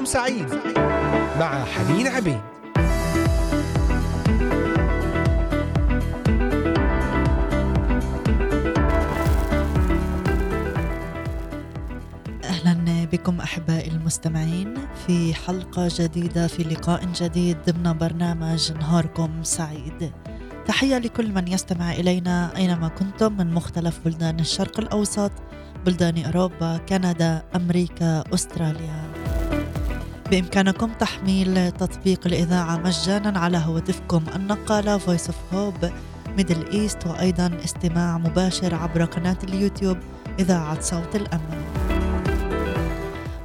نهاركم سعيد مع حنين عبيد أهلا بكم أحبائي المستمعين في حلقة جديدة في لقاء جديد ضمن برنامج نهاركم سعيد. تحية لكل من يستمع إلينا أينما كنتم من مختلف بلدان الشرق الأوسط، بلدان أوروبا، كندا، أمريكا، أستراليا. بإمكانكم تحميل تطبيق الإذاعة مجانا على هواتفكم النقالة Voice of Hope Middle East وأيضا استماع مباشر عبر قناة اليوتيوب إذاعة صوت الامل.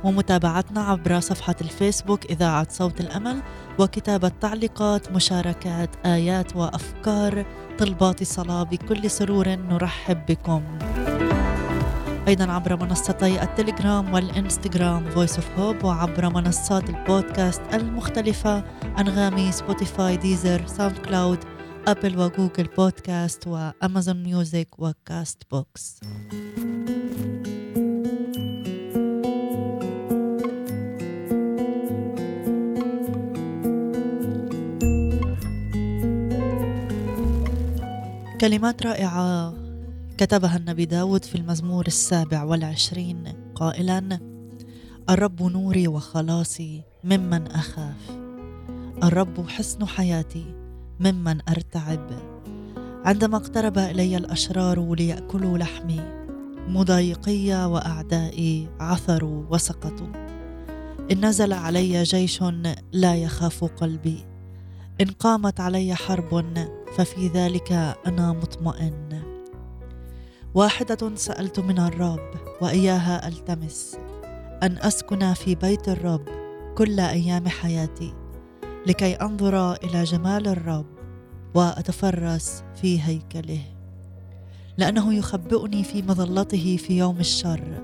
ومتابعتنا عبر صفحة الفيسبوك إذاعة صوت الأمل وكتابة تعليقات مشاركات آيات وأفكار طلبات صلاة بكل سرور نرحب بكم أيضا عبر منصتي التليجرام والإنستغرام Voice of Hope وعبر منصات البودكاست المختلفة أنغامي Spotify Deezer SoundCloud Apple و Google Podcast و Amazon Music و Castbox كلمات رائعة. كتبها النبي داود في المزمور السابع والعشرين قائلا الرب نوري وخلاصي ممن أخاف. الرب حصن حياتي ممن أرتعب. عندما اقترب إلي الأشرار ليأكلوا لحمي مضايقي وأعدائي عثروا وسقطوا. إن نزل علي جيش لا يخاف قلبي. إن قامت علي حرب ففي ذلك أنا مطمئن. واحدة سألت من الرب وإياها ألتمس أن أسكن في بيت الرب كل أيام حياتي لكي أنظر إلى جمال الرب وأتفرس في هيكله. لأنه يخبئني في مظلته في يوم الشر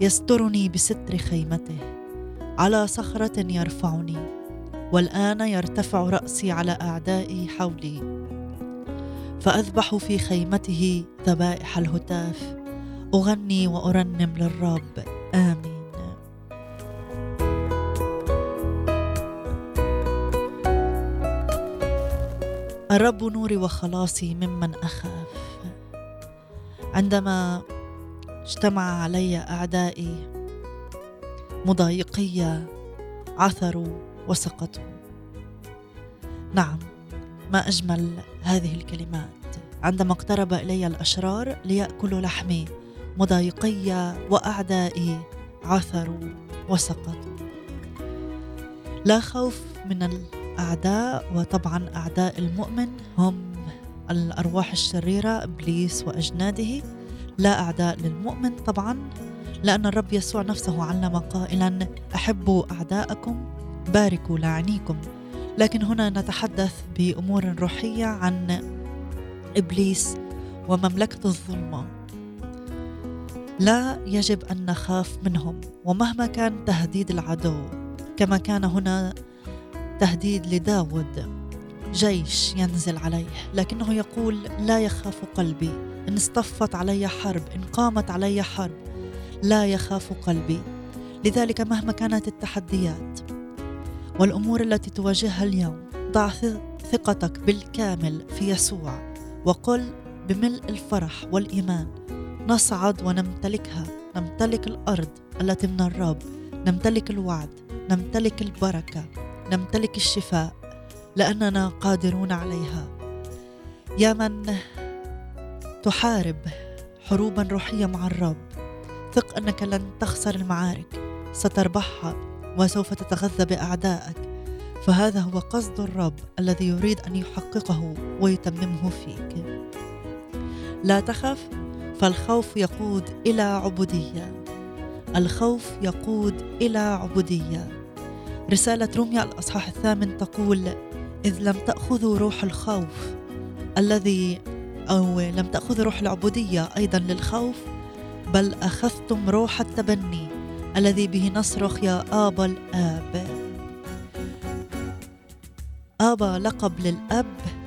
يسترني بستر خيمته على صخرة يرفعني والآن يرتفع رأسي على أعدائي حولي. فأذبح في خيمته ذبائح الهتاف. أغني وأرنم للرب. آمين. الرب نوري وخلاصي ممن أخاف. عندما اجتمع علي أعدائي مضايقي عثروا وسقطوا. نعم ما أجمل هذه الكلمات. عندما اقترب إلي الأشرار ليأكلوا لحمي مضايقي وأعدائي عثروا وسقطوا. لا خوف من الأعداء وطبعا أعداء المؤمن هم الأرواح الشريرة إبليس وأجناده. لا أعداء للمؤمن طبعا لأن الرب يسوع نفسه علم قائلا أحبوا أعداءكم باركوا لاعنيكم لكن هنا نتحدث بأمور روحية عن إبليس ومملكة الظلمة. لا يجب أن نخاف منهم ومهما كان تهديد العدو كما كان هنا تهديد لداود جيش ينزل عليه لكنه يقول لا يخاف قلبي. إن اصطفت علي حرب إن قامت علي حرب لا يخاف قلبي. لذلك مهما كانت التحديات والأمور التي تواجهها اليوم ضع ثقتك بالكامل في يسوع وقل بملء الفرح والإيمان نصعد ونمتلكها نمتلك الأرض التي من الرب نمتلك الوعد نمتلك البركة نمتلك الشفاء لأننا قادرون عليها. يا من تحارب حروبا روحية مع الرب ثق أنك لن تخسر المعارك ستربحها. وسوف تتغذى بأعدائك. فهذا هو قصد الرب الذي يريد أن يحققه ويتممه فيك. لا تخف فالخوف يقود إلى عبودية. الخوف يقود إلى عبودية. رسالة روميا الأصحاح الثامن تقول إذ لم تأخذوا روح الخوف الذي أو لم تأخذوا روح العبودية أيضا للخوف بل أخذتم روح التبني الذي به نصرخ يا ابا الآب. آبا لقب للأب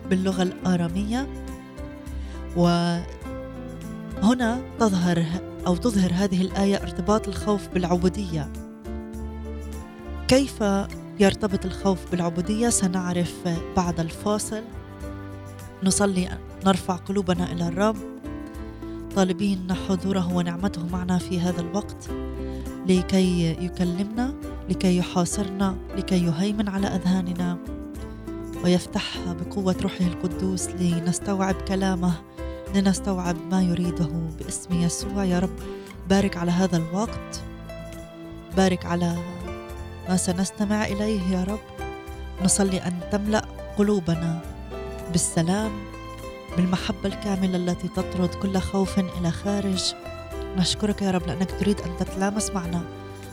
باللغة الآرامية. وهنا تظهر أو تظهر هذه الآية ارتباط الخوف بالعبودية. كيف يرتبط الخوف بالعبودية؟ سنعرف بعد الفاصل. نصلي نرفع قلوبنا إلى الرب. طالبين حضوره ونعمته معنا في هذا الوقت. لكي يكلمنا لكي يحاصرنا لكي يهيمن على أذهاننا. ويفتحها بقوة روحه القدوس لنستوعب كلامه لنستوعب ما يريده باسم يسوع. يا رب بارك على هذا الوقت. بارك على ما سنستمع إليه. يا رب نصلي أن تملأ قلوبنا بالسلام بالمحبة الكاملة التي تطرد كل خوف إلى خارج. نشكرك يا رب لأنك تريد أن تتلامس معنا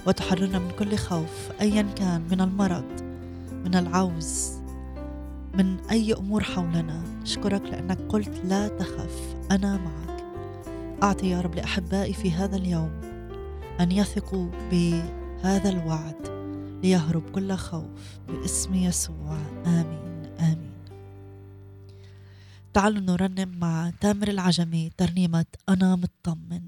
وتحررنا من كل خوف ايا كان من المرض من العوز من أي أمور حولنا. نشكرك لأنك قلت لا تخف أنا معك. أعطي يا رب لأحبائي في هذا اليوم أن يثقوا بهذا الوعد ليهرب كل خوف باسم يسوع. آمين آمين. تعالوا نرنم مع تامر العجمي ترنيمة أنا مطمن.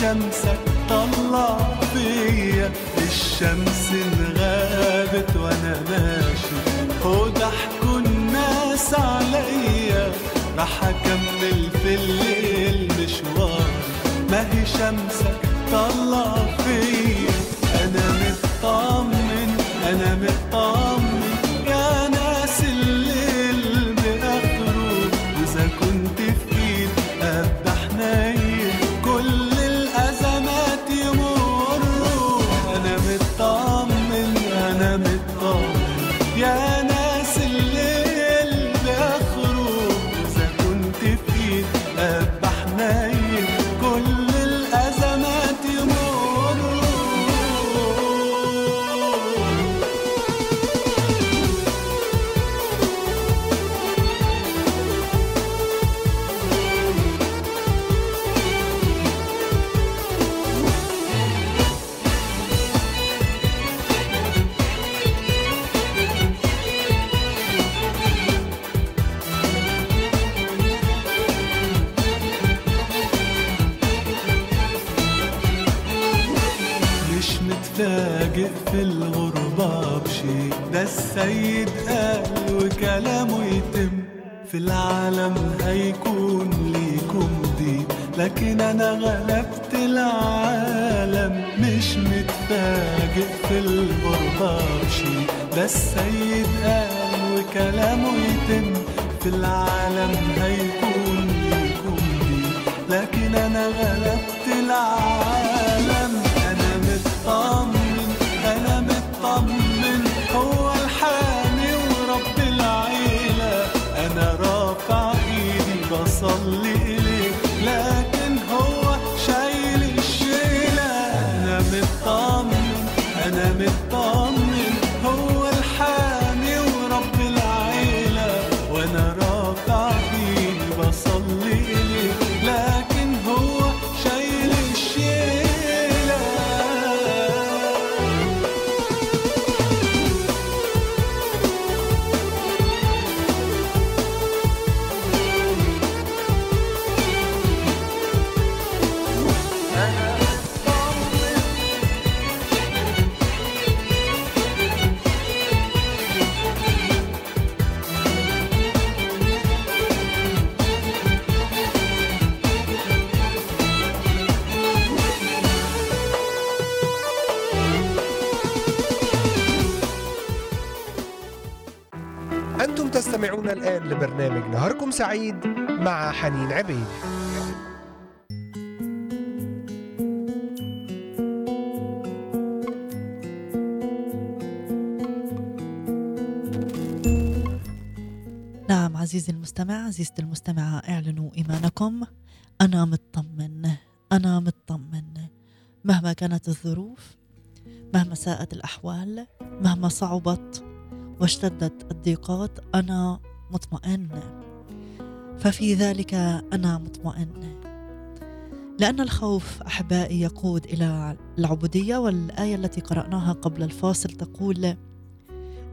شمسك طلع فيا. الشمس انغابت وأنا ماشي. وضحكوا الناس عليا. راح أكمل في الليل مشواري ما هي شمسك؟ نهاركم سعيد مع حنين عبيد. نعم عزيزي المستمع عزيزتي المستمعة اعلنوا إيمانكم. أنا مطمن أنا مطمن. مهما كانت الظروف مهما ساءت الأحوال مهما صعبت واشتدت الضيقات أنا مطمئن. ففي ذلك أنا مطمئن. لأن الخوف أحبائي يقود إلى العبودية والآية التي قرأناها قبل الفاصل تقول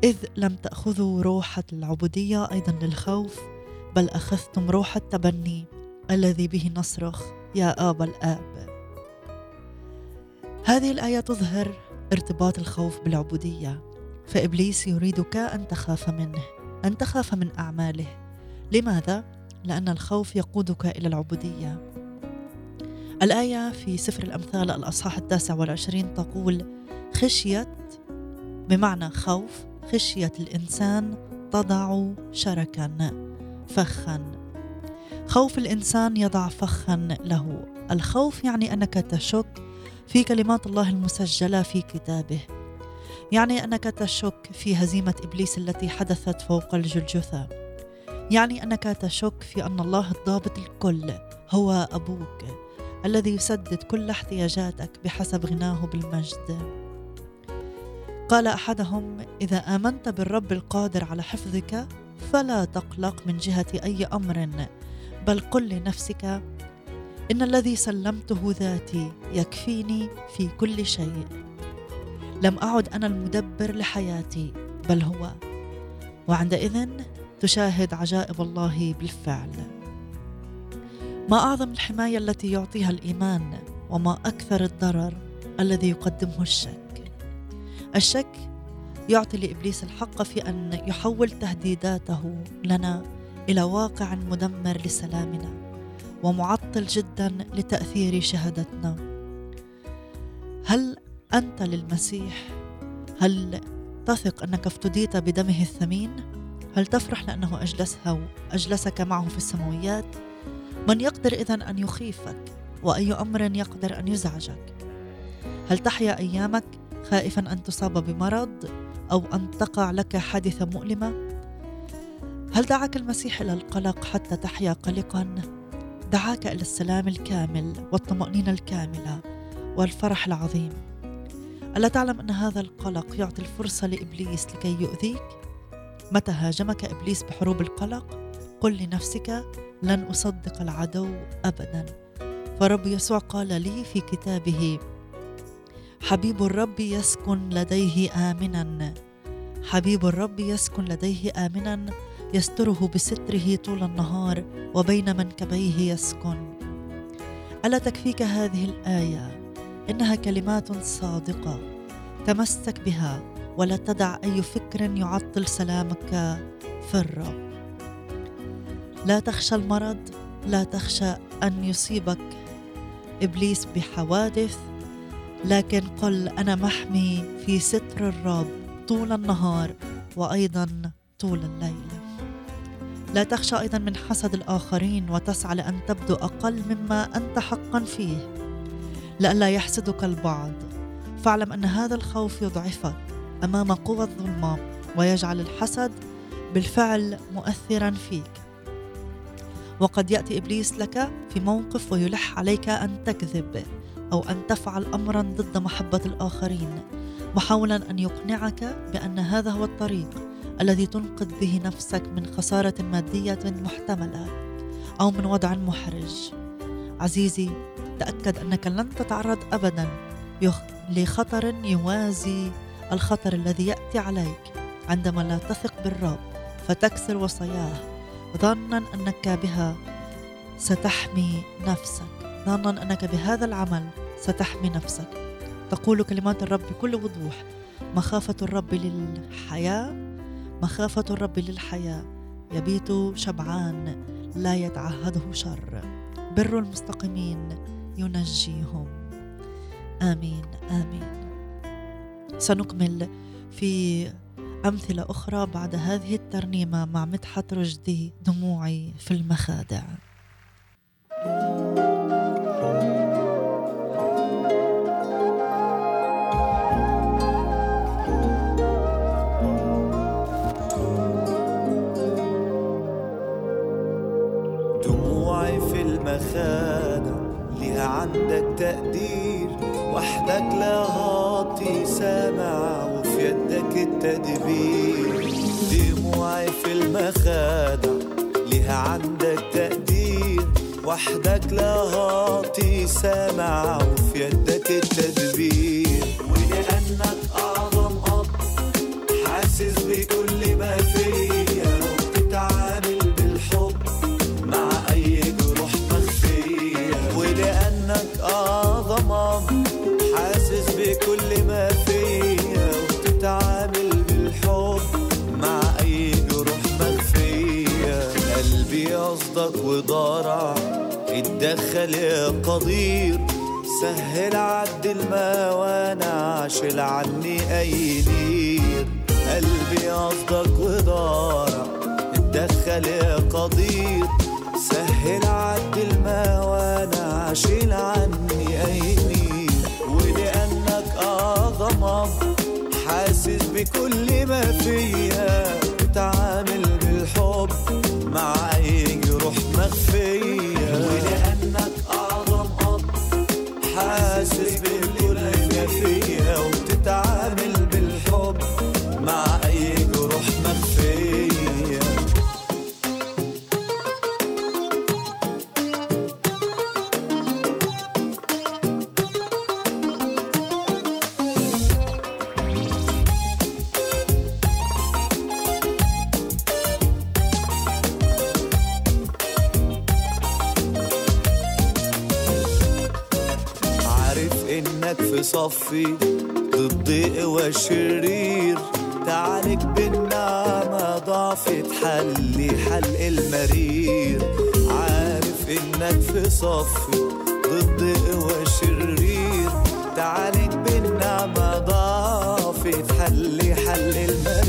إذ لم تأخذوا روح العبودية أيضا للخوف بل أخذتم روح التبني الذي به نصرخ يا آبا الآب هذه الآية تظهر ارتباط الخوف بالعبودية. فإبليس يريدك أن تخاف منه أن تخاف من أعماله. لماذا؟ لأن الخوف يقودك إلى العبودية. الآية في سفر الأمثال الأصحاح التاسع والعشرين تقول خشية بمعنى خوف خشية الإنسان تضع شركا فخا. خوف الإنسان يضع فخا له. الخوف يعني أنك تشك في كلمات الله المسجلة في كتابه. يعني أنك تشك في هزيمة إبليس التي حدثت فوق الجلجثة. يعني أنك تشك في أن الله الضابط الكل هو أبوك الذي يسدد كل احتياجاتك بحسب غناه بالمجد. قال أحدهم إذا آمنت بالرب القادر على حفظك فلا تقلق من جهة أي أمر بل قل لنفسك إن الذي سلمته ذاتي يكفيني في كل شيء. لم أعد أنا المدبر لحياتي بل هو. وعندئذ تشاهد عجائب الله بالفعل. ما أعظم الحماية التي يعطيها الإيمان وما أكثر الضرر الذي يقدمه الشك. الشك يعطي لإبليس الحق في أن يحول تهديداته لنا إلى واقع مدمر لسلامنا ومعطل جدا لتأثير شهادتنا. هل أنت للمسيح؟ هل تثق أنك افتديت بدمه الثمين؟ هل تفرح لأنه أجلسها واجلسك معه في السماويات؟ من يقدر اذا أن يخيفك وأي أمر يقدر أن يزعجك؟ هل تحيا أيامك خائفا أن تصاب بمرض أو أن تقع لك حادثة مؤلمة؟ هل دعاك المسيح إلى القلق حتى تحيا قلقا؟ دعاك إلى السلام الكامل والطمأنينة الكاملة والفرح العظيم. ألا تعلم أن هذا القلق يعطي الفرصة لإبليس لكي يؤذيك؟ متى هاجمك إبليس بحروب القلق؟ قل لنفسك لن أصدق العدو ابدا. فرب يسوع قال لي في كتابه حبيب الرب يسكن لديه آمنا. حبيب الرب يسكن لديه آمنا يستره بستره طول النهار وبين منكبيه يسكن. ألا تكفيك هذه الآية؟ إنها كلمات صادقة. تمسك بها. ولا تدع أي فكر يعطل سلامك في الرب. لا تخشى المرض لا تخشى أن يصيبك إبليس بحوادث لكن قل أنا محمي في ستر الرب طول النهار وأيضا طول الليل. لا تخشى أيضا من حسد الآخرين وتسعى لأن تبدو أقل مما أنت حقا فيه. لئلا يحسدك البعض. فاعلم أن هذا الخوف يضعفك. أمام قوى الظلمه ويجعل الحسد بالفعل مؤثرا فيك. وقد يأتي إبليس لك في موقف ويلح عليك أن تكذب أو أن تفعل امرا ضد محبة الآخرين محاولا أن يقنعك بأن هذا هو الطريق الذي تنقذ به نفسك من خسارة مادية محتملة أو من وضع محرج. عزيزي تأكد أنك لن تتعرض ابدا لخطر يوازي الخطر الذي يأتي عليك عندما لا تثق بالرب فتكسر وصاياه ظنا أنك بها ستحمي نفسك. ظنا أنك بهذا العمل ستحمي نفسك. تقول كلمات الرب بكل وضوح مخافة الرب للحياة مخافة الرب للحياة. يبيت شبعان لا يتعهده شر. بر المستقيمين ينجيهم. آمين آمين. سنكمل في أمثلة أخرى بعد هذه الترنيمة مع مدحت رشدي دموعي في المخادع. دموعي في المخادع ليها عندك تقدير وحدك لا هاطي سامع وفي يدك التدبير. دموعي في المخادع ليها عندك تقدير. وحدك لا هاطي سامع وفي يدك التدبير. يا قدير سهل عد الموانع شيل عني أي نير قلبي قصدك وضارع اتدخل يا قدير سهل عد الموانع شيل عني أي نير ولأنك أعظم أب حاسس بكل ما فيا. بتعامل بالحب مع أي جروح مخفية. حاسس بكل ما فيا انك في صفي ضد قوى الشرير. تعالج بالنعمة ضعف تحلي حلق المرير. عارف إنك في صفي ضد قوى الشرير. تعالج بالنعمة ضعف تحلي حلق المرير.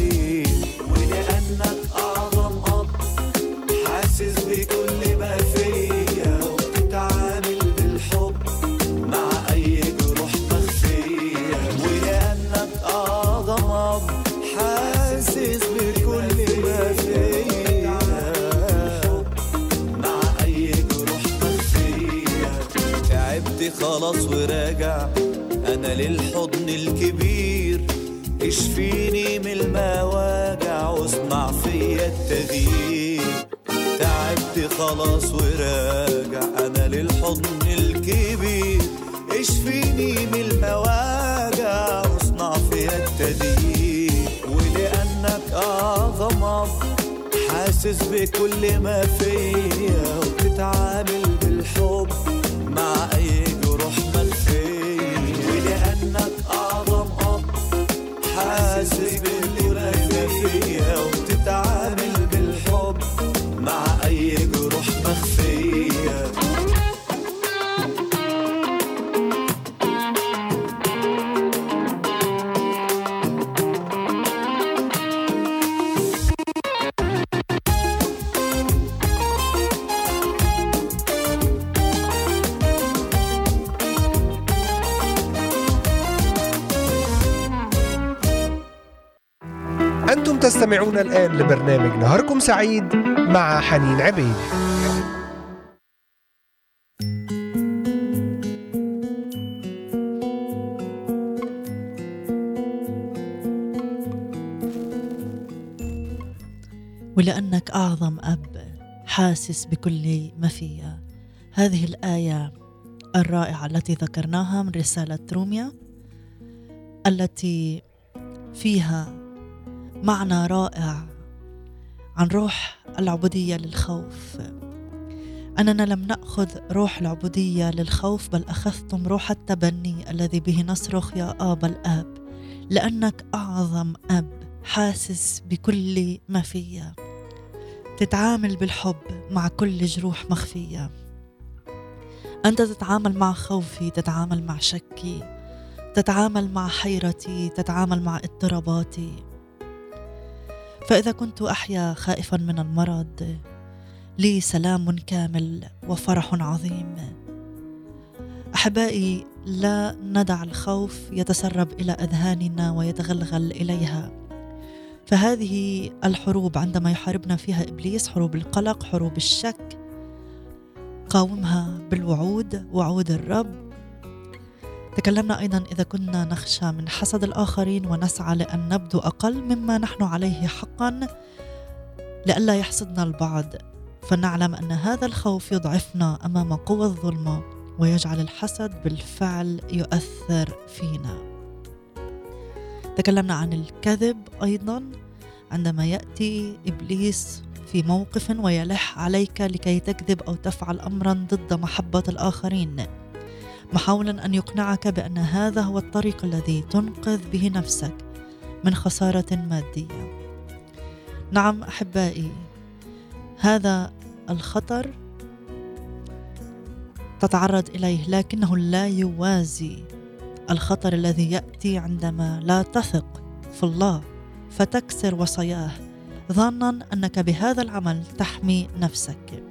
وراجع. أنا للحضن الكبير اشفيني من المواجع واصنع فيا التغيير. تعبت خلاص وراجع. أنا للحضن الكبير اشفيني من المواجع واصنع فيا التغيير. ولأنك أعظم حاسس بكل ما فيا وبتتعامل بالحب مع أي حاسس بكل ما فيا تستمعون الآن لبرنامج نهاركم سعيد مع حنين عبيد. ولأنك أعظم أب حاسس بكل ما فيا. هذه الآية الرائعة التي ذكرناها من رسالة روميا التي فيها معنى رائع عن روح العبودية للخوف. أننا لم نأخذ روح العبودية للخوف بل أخذتم روح التبني الذي به نصرخ يا آبا الآب لأنك أعظم أب حاسس بكل ما فيا تتعامل بالحب مع كل جروح مخفية. أنت تتعامل مع خوفي تتعامل مع شكي تتعامل مع حيرتي تتعامل مع اضطراباتي. فإذا كنت أحيا خائفا من المرض لي سلام كامل وفرح عظيم. أحبائي لا ندع الخوف يتسرب إلى أذهاننا ويتغلغل إليها. فهذه الحروب عندما يحاربنا فيها إبليس حروب القلق حروب الشك قاومها بالوعود وعود الرب. تكلمنا أيضا إذا كنا نخشى من حسد الآخرين ونسعى لأن نبدو أقل مما نحن عليه حقا لئلا يحسدنا البعض. فنعلم أن هذا الخوف يضعفنا أمام قوى الظلمة ويجعل الحسد بالفعل يؤثر فينا. تكلمنا عن الكذب أيضا. عندما يأتي إبليس في موقف ويلح عليك لكي تكذب أو تفعل امرا ضد محبة الآخرين محاولا أن يقنعك بأن هذا هو الطريق الذي تنقذ به نفسك من خسارة مادية. نعم أحبائي هذا الخطر تتعرض إليه لكنه لا يوازي الخطر الذي يأتي عندما لا تثق في الله فتكسر وصاياه ظانا أنك بهذا العمل تحمي نفسك.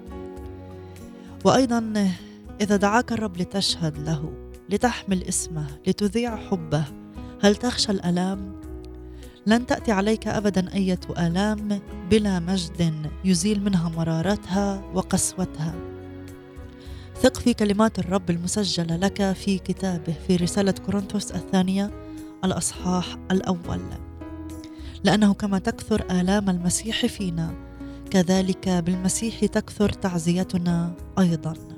وأيضا إذا دعاك الرب لتشهد له لتحمل اسمه لتذيع حبه هل تخشى الألام؟ لن تأتي عليك أبدا أية آلام بلا مجد يزيل منها مرارتها وقسوتها. ثق في كلمات الرب المسجلة لك في كتابه في رسالة كورنثوس الثانية الأصحاح الأول. لأنه كما تكثر آلام المسيح فينا كذلك بالمسيح تكثر تعزيتنا أيضا.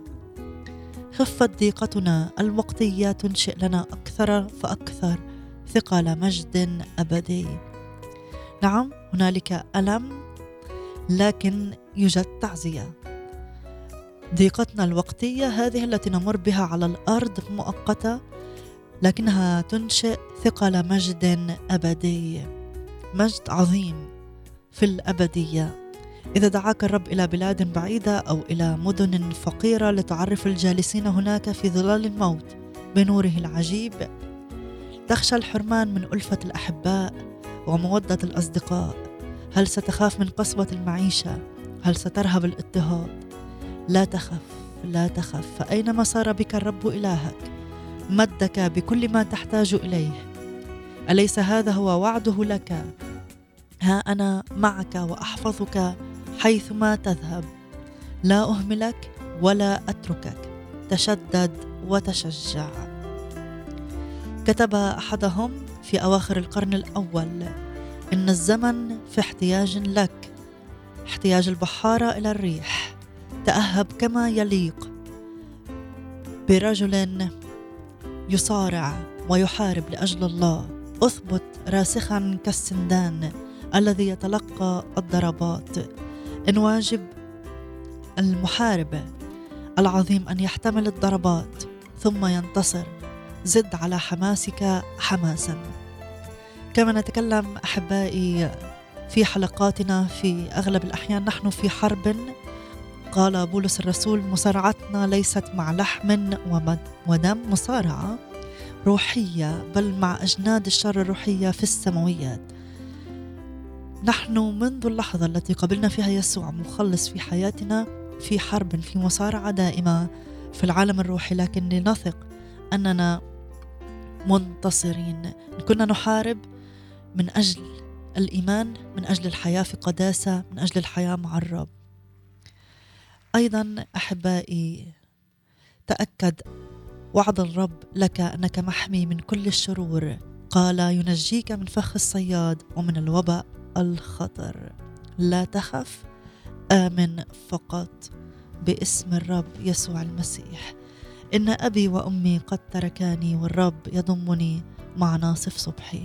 خفت ضيقتنا الوقتية تنشئ لنا أكثر فأكثر ثقل مجد أبدي. نعم هنالك ألم لكن يوجد تعزية. ضيقتنا الوقتية هذه التي نمر بها على الأرض مؤقتة لكنها تنشئ ثقل مجد أبدي. مجد عظيم في الأبدية. إذا دعاك الرب إلى بلاد بعيدة أو إلى مدن فقيرة لتعرف الجالسين هناك في ظلال الموت. بنوره العجيب تخشى الحرمان من ألفة الأحباء ومودة الأصدقاء. هل ستخاف من قسوة المعيشة؟ هل سترهب الاضطهاد؟ لا تخف لا تخف. فأينما صار بك الرب إلهك مدك بكل ما تحتاج إليه. أليس هذا هو وعده لك؟ ها أنا معك وأحفظك حيثما تذهب. لا أهملك ولا أتركك. تشدد وتشجع. كتب أحدهم في أواخر القرن الأول إن الزمن في احتياج لك. احتياج البحاره إلى الريح. تأهب كما يليق برجل يصارع ويحارب لأجل الله. اثبت راسخا كالسندان الذي يتلقى الضربات. إن واجب المحارب العظيم أن يحتمل الضربات ثم ينتصر. زد على حماسك حماسا. كما نتكلم أحبائي في حلقاتنا في أغلب الأحيان نحن في حرب. قال بولس الرسول مصارعتنا ليست مع لحم ودم مصارعة روحية بل مع أجناد الشر الروحية في السماويات. نحن منذ اللحظة التي قبلنا فيها يسوع مخلص في حياتنا في حرب في مصارعة دائمة في العالم الروحي لكن لنثق أننا منتصرين. كنا نحارب من أجل الإيمان من أجل الحياة في قداسة من أجل الحياة مع الرب. أيضا أحبائي تأكد وعد الرب لك أنك محمي من كل الشرور. قال ينجيك من فخ الصياد ومن الوباء الخطر. لا تخف آمن فقط باسم الرب يسوع المسيح. إن أبي وأمي قد تركاني والرب يضمني مع ناصف صبحي.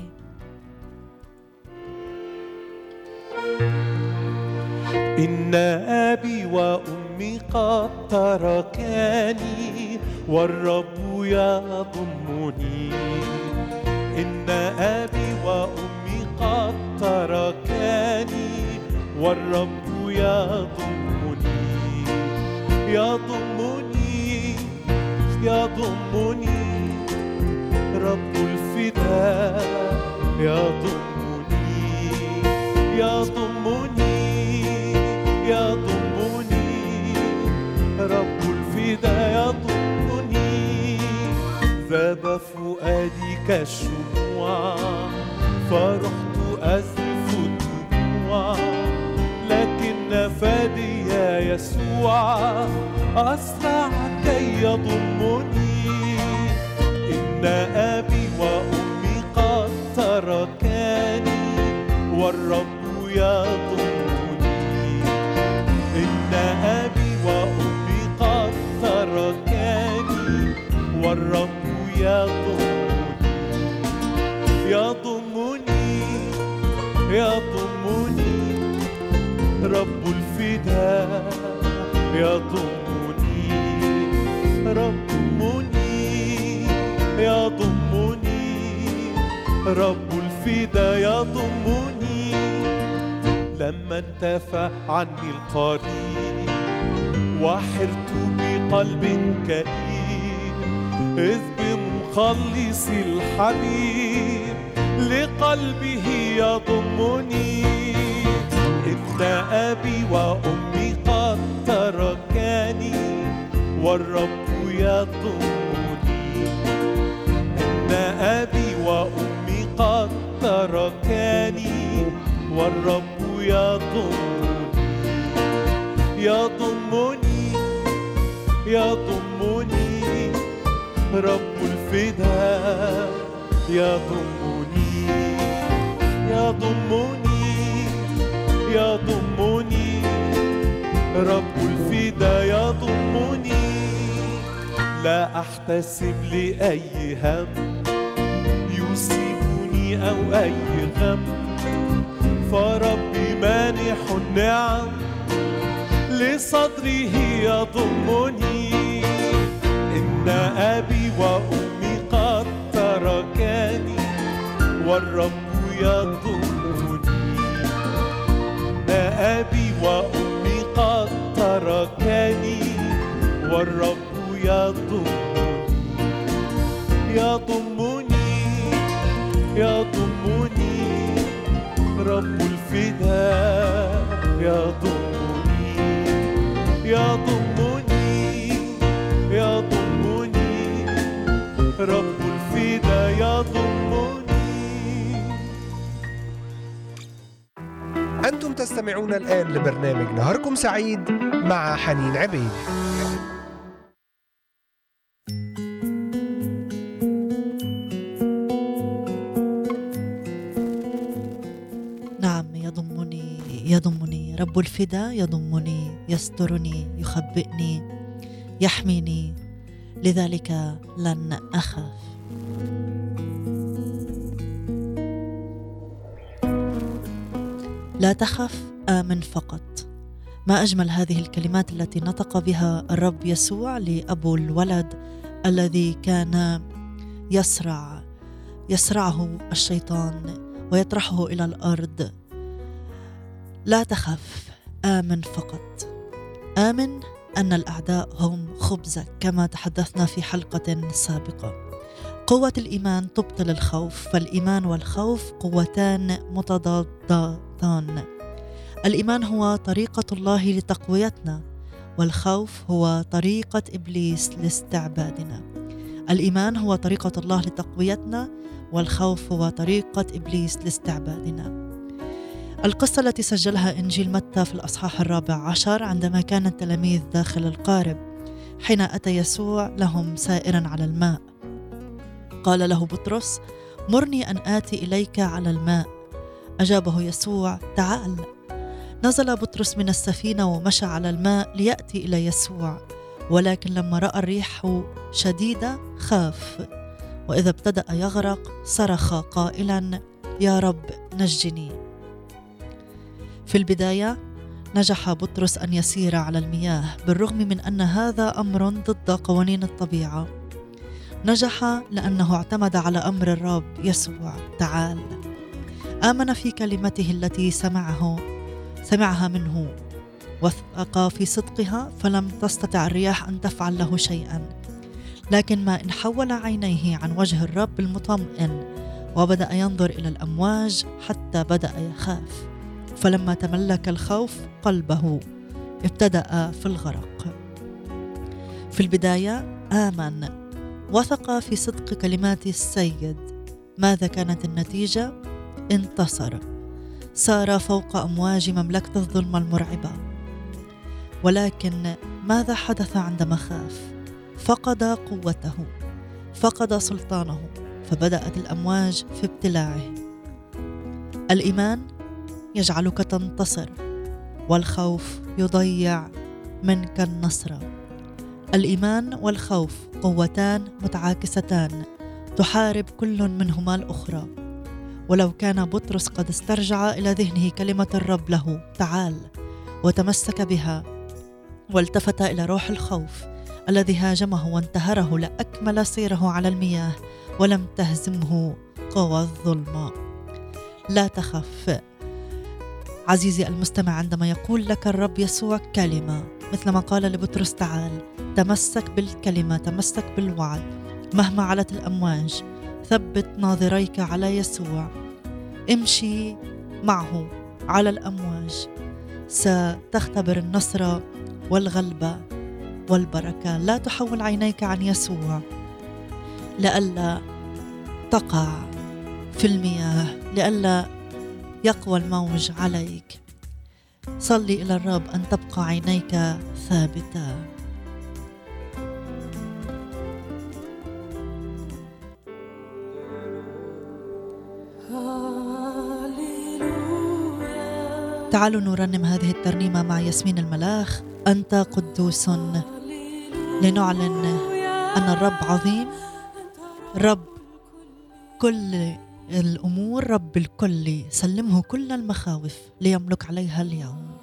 إن أبي وأمي قد تركاني والرب يضمني. إن أبي وأمي قد تركاني والرب يضمني. يضمني يضمني. رب الفداء يضمني. يضمني يضمني. رب الفدا يضمني. ذاب فؤادي كالشموع فرحت أزف الدموع. فادي يسوع أسرع كي يضمني. إن أبي وأمي قد تركاني والرب يضمني. إن أبي وأمي قد تركاني والرب يضمني. يضمني يضمني. الفداء يضمني ربني يضمني رب الفدا يضمني. لما انتفى عني القريب وحرت بقلب كئيب إذ بمخلصي الحبيب لقلبه يضمني. أبي وأمي قد تركاني والرب يضمني إن أبي وأمي قد تركاني والرب يضمني يضمني يضمني. رب الفداء يضمني. يضمني. يضمني رب الفدا يضمني لا أحتسب لأي هم يصيبني أو أي غم. فربي مانح النعم لصدره يضمني إن أبي وأمي قد تركاني والرب يضمني ان أبي وأمي قد تركاني والرب يضمني. يضمني. يضمني. رب الفداء يضمني. يضمني. تستمعون الآن لبرنامج نهاركم سعيد مع حنين عبيد. نعم يضمني يضمني رب الفدا يضمني يسترني يخبئني يحميني. لذلك لن أخاف. لا تخف آمن فقط. ما أجمل هذه الكلمات التي نطق بها الرب يسوع لأبو الولد الذي كان يسرع يسرعه الشيطان ويطرحه إلى الأرض. لا تخف آمن فقط. آمن أن الأعداء هم خبزك كما تحدثنا في حلقة سابقة. قوة الإيمان تبطل الخوف فالإيمان والخوف قوتان متضادتان. الإيمان هو طريقة الله لتقويتنا والخوف هو طريقة إبليس لاستعبادنا. الإيمان هو طريقة الله لتقويتنا والخوف هو طريقة إبليس لاستعبادنا. القصة التي سجلها إنجيل متى في الأصحاح الرابع عشر عندما كان التلاميذ داخل القارب حين أتى يسوع لهم سائرا على الماء. قال له بطرس مرني أن آتي إليك على الماء. أجابه يسوع تعال. نزل بطرس من السفينة ومشى على الماء ليأتي إلى يسوع ولكن لما رأى الريح شديدة خاف وإذا ابتدأ يغرق صرخ قائلا يا رب نجني. في البداية نجح بطرس أن يسير على المياه بالرغم من أن هذا أمر ضد قوانين الطبيعة. نجح لأنه اعتمد على أمر الرب يسوع تعال. آمن في كلمته التي سمعه سمعها منه وثق في صدقها فلم تستطع الرياح أن تفعل له شيئا. لكن ما إن حول عينيه عن وجه الرب المطمئن وبدأ ينظر إلى الأمواج حتى بدأ يخاف. فلما تملك الخوف قلبه ابتدأ في الغرق. في البداية آمن. وثق في صدق كلمات السيد. ماذا كانت النتيجة؟ انتصر. سار فوق أمواج مملكة الظلمة المرعبة. ولكن ماذا حدث عندما خاف؟ فقد قوته فقد سلطانه فبدأت الأمواج في ابتلاعه. الإيمان يجعلك تنتصر والخوف يضيع منك النصر. الإيمان والخوف قوتان متعاكستان تحارب كل منهما الأخرى. ولو كان بطرس قد استرجع إلى ذهنه كلمة الرب له تعال وتمسك بها. والتفت إلى روح الخوف الذي هاجمه وانتهره لأكمل سيره على المياه ولم تهزمه قوى الظلمة. لا تخف. عزيزي المستمع عندما يقول لك الرب يسوع كلمة مثل ما قال لبطرس تعال تمسك بالكلمة تمسك بالوعد. مهما علت الأمواج ثبت ناظريك على يسوع. امشي معه على الأمواج. ستختبر النصر والغلبة والبركة. لا تحول عينيك عن يسوع. لئلا تقع في المياه. لئلا يقوى الموج عليك. صلي إلى الرب أن تبقى عينيك ثابتة. تعالوا نرنم هذه الترنيمة مع ياسمين الملاخ. أنت قدوس. لنعلن أن الرب عظيم رب كل الأمور رب الكل. سلمه كل المخاوف ليملك عليها اليوم.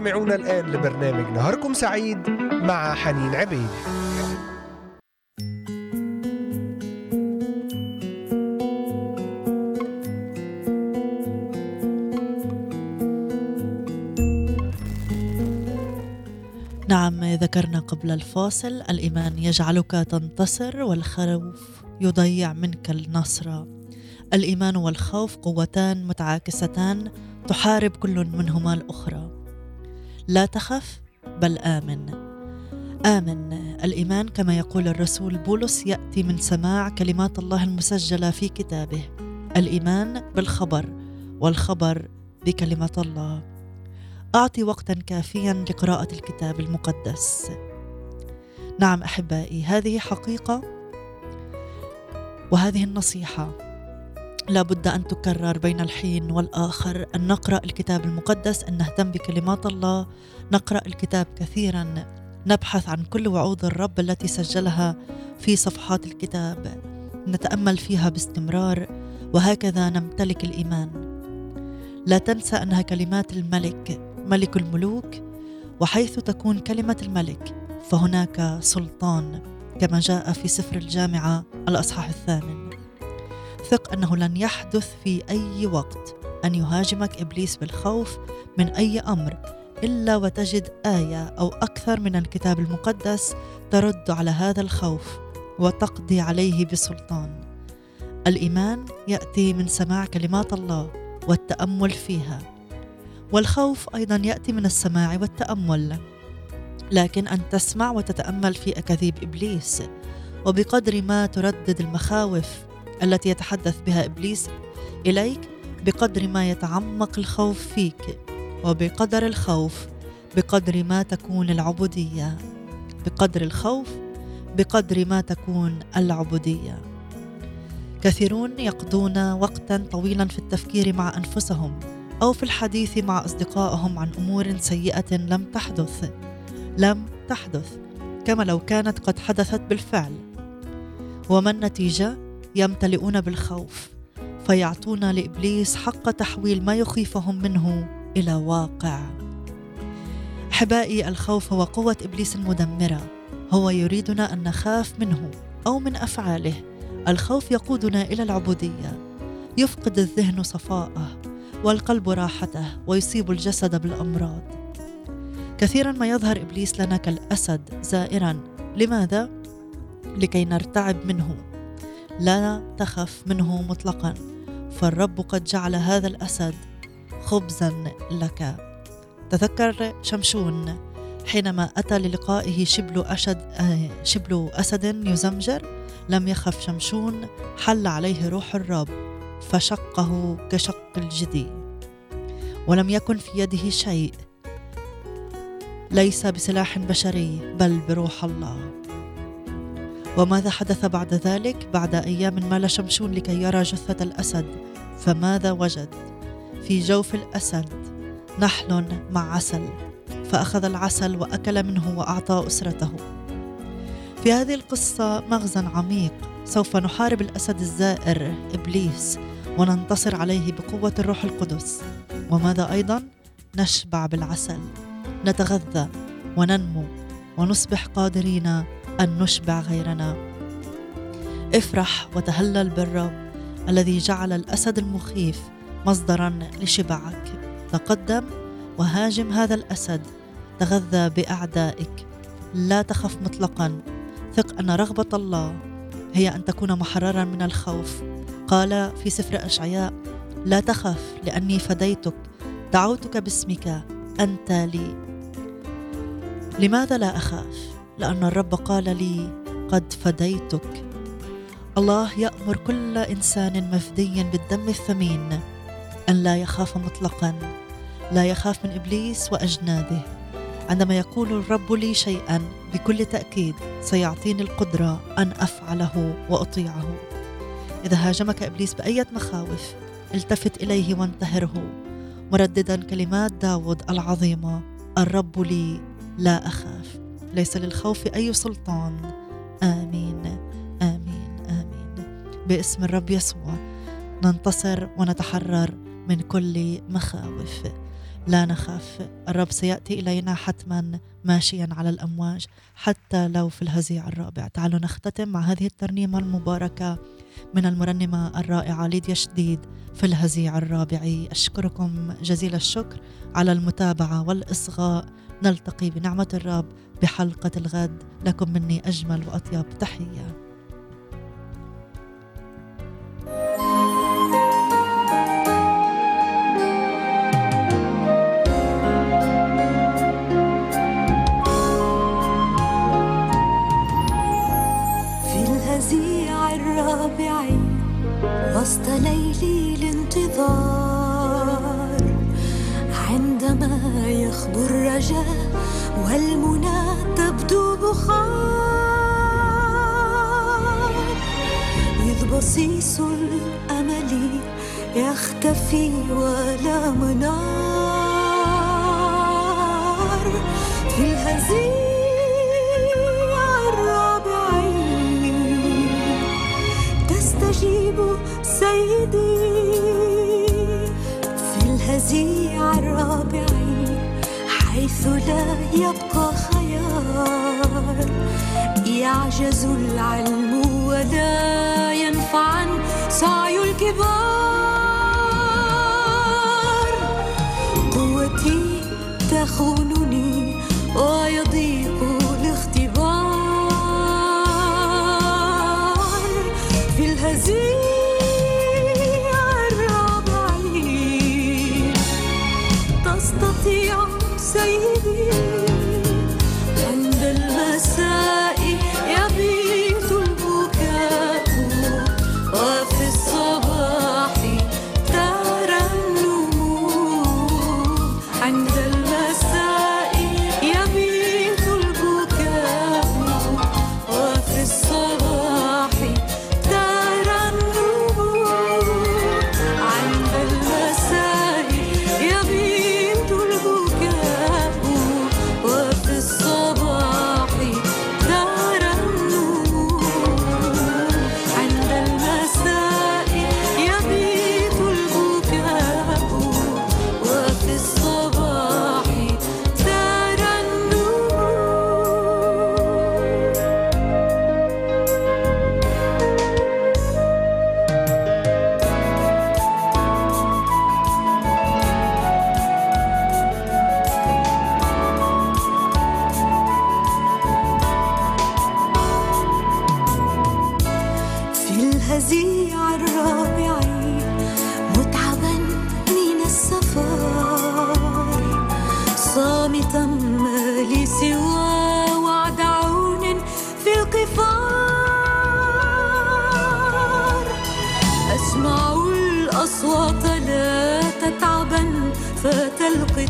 تستمعون الآن لبرنامج نهاركم سعيد مع حنين عبيد. نعم ذكرنا قبل الفاصل الإيمان يجعلك تنتصر والخوف يضيع منك النصر. الإيمان والخوف قوتان متعاكستان تحارب كل منهما الأخرى. لا تخف بل آمن. آمن الإيمان كما يقول الرسول بولس يأتي من سماع كلمات الله المسجلة في كتابه. الإيمان بالخبر والخبر بكلمة الله. أعطي وقتا كافيا لقراءة الكتاب المقدس. نعم أحبائي هذه حقيقة وهذه النصيحة. لابد أن تكرر بين الحين والآخر. أن نقرأ الكتاب المقدس أن نهتم بكلمات الله. نقرأ الكتاب كثيرا. نبحث عن كل وعود الرب التي سجلها في صفحات الكتاب. نتأمل فيها باستمرار. وهكذا نمتلك الإيمان. لا تنسى أنها كلمات الملك ملك الملوك. وحيث تكون كلمة الملك فهناك سلطان كما جاء في سفر الجامعة الأصحاح الثامن. ثق أنه لن يحدث في أي وقت. أن يهاجمك إبليس بالخوف من أي أمر إلا وتجد آية أو أكثر من الكتاب المقدس ترد على هذا الخوف وتقضي عليه بسلطان. الإيمان يأتي من سماع كلمات الله والتأمل فيها والخوف أيضا يأتي من السماع والتأمل. لكن أن تسمع وتتأمل في أكاذيب إبليس وبقدر ما تردد المخاوف التي يتحدث بها إبليس إليك بقدر ما يتعمق الخوف فيك وبقدر الخوف بقدر ما تكون العبودية. بقدر الخوف بقدر ما تكون العبودية. كثيرون يقضون وقتا طويلا في التفكير مع أنفسهم أو في الحديث مع أصدقائهم عن أمور سيئة لم تحدث. لم تحدث كما لو كانت قد حدثت بالفعل. وما النتيجة؟ يمتلئون بالخوف فيعطون لإبليس حق تحويل ما يخيفهم منه إلى واقع. احبائي الخوف هو قوة إبليس المدمرة. هو يريدنا أن نخاف منه أو من أفعاله. الخوف يقودنا إلى العبودية. يفقد الذهن صفاءه والقلب راحته ويصيب الجسد بالأمراض. كثيرا ما يظهر إبليس لنا كالأسد زائرا. لماذا؟ لكي نرتعب منه. لا تخف منه مطلقا فالرب قد جعل هذا الأسد خبزا لك. تذكر شمشون حينما أتى للقائه شبل آه، شبل أسد يزمجر؟ لم يخف شمشون حل عليه روح الرب فشقه كشق الجدي. ولم يكن في يده شيء ليس بسلاح بشري بل بروح الله. وماذا حدث بعد ذلك؟ بعد أيام مال شمشون لكي يرى جثة الأسد فماذا وجد؟ في جوف الأسد نحل مع عسل فأخذ العسل وأكل منه وأعطى أسرته. في هذه القصة مغزى عميق سوف نحارب الأسد الزائر إبليس وننتصر عليه بقوة الروح القدس. وماذا أيضا؟ نشبع بالعسل نتغذى وننمو ونصبح قادرين أن نشبع غيرنا. افرح وتهلل بالرب الذي جعل الأسد المخيف مصدرا لشبعك. تقدم وهاجم هذا الأسد تغذى بأعدائك. لا تخف مطلقا. ثق أن رغبة الله هي أن تكون محررا من الخوف. قال في سفر أشعياء لا تخف لأني فديتك. دعوتك باسمك أنت لي. لماذا لا أخاف؟ لأن الرب قال لي قد فديتك. الله يأمر كل إنسان مفدي بالدم الثمين أن لا يخاف مطلقا لا يخاف من إبليس وأجناده. عندما يقول الرب لي شيئا بكل تأكيد سيعطيني القدرة أن أفعله وأطيعه. إذا هاجمك إبليس باية مخاوف التفت إليه وانتهره. مرددا كلمات داود العظيمة الرب لي لا أخاف. ليس للخوف أي سلطان. آمين. آمين. آمين. باسم الرب يسوع ننتصر ونتحرر من كل مخاوف. لا نخاف. الرب سيأتي إلينا حتما ماشيا على الأمواج حتى لو في الهزيع الرابع. تعالوا نختتم مع هذه الترنيمة المباركة من المرنمة الرائعة ليديا شديد في الهزيع الرابع. أشكركم جزيل الشكر على المتابعة والإصغاء. نلتقي بنعمة الرب بحلقة الغد. لكم مني أجمل وأطيب تحية. تستطيع سيدي.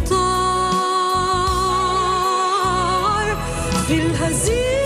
فات القطار في الهزيع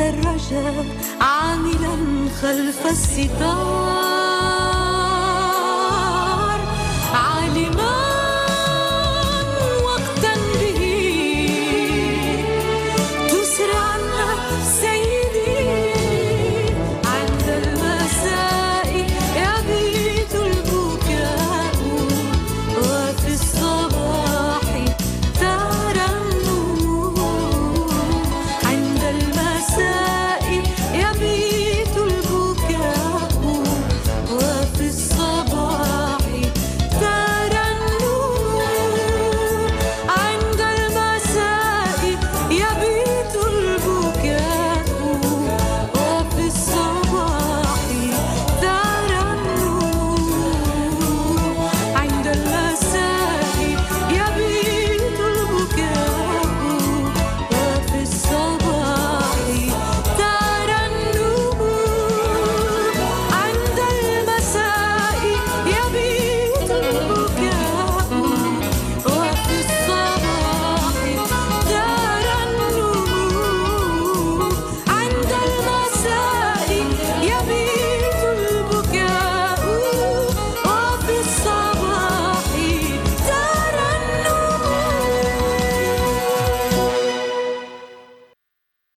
الرجاء عاملا خلف الستار.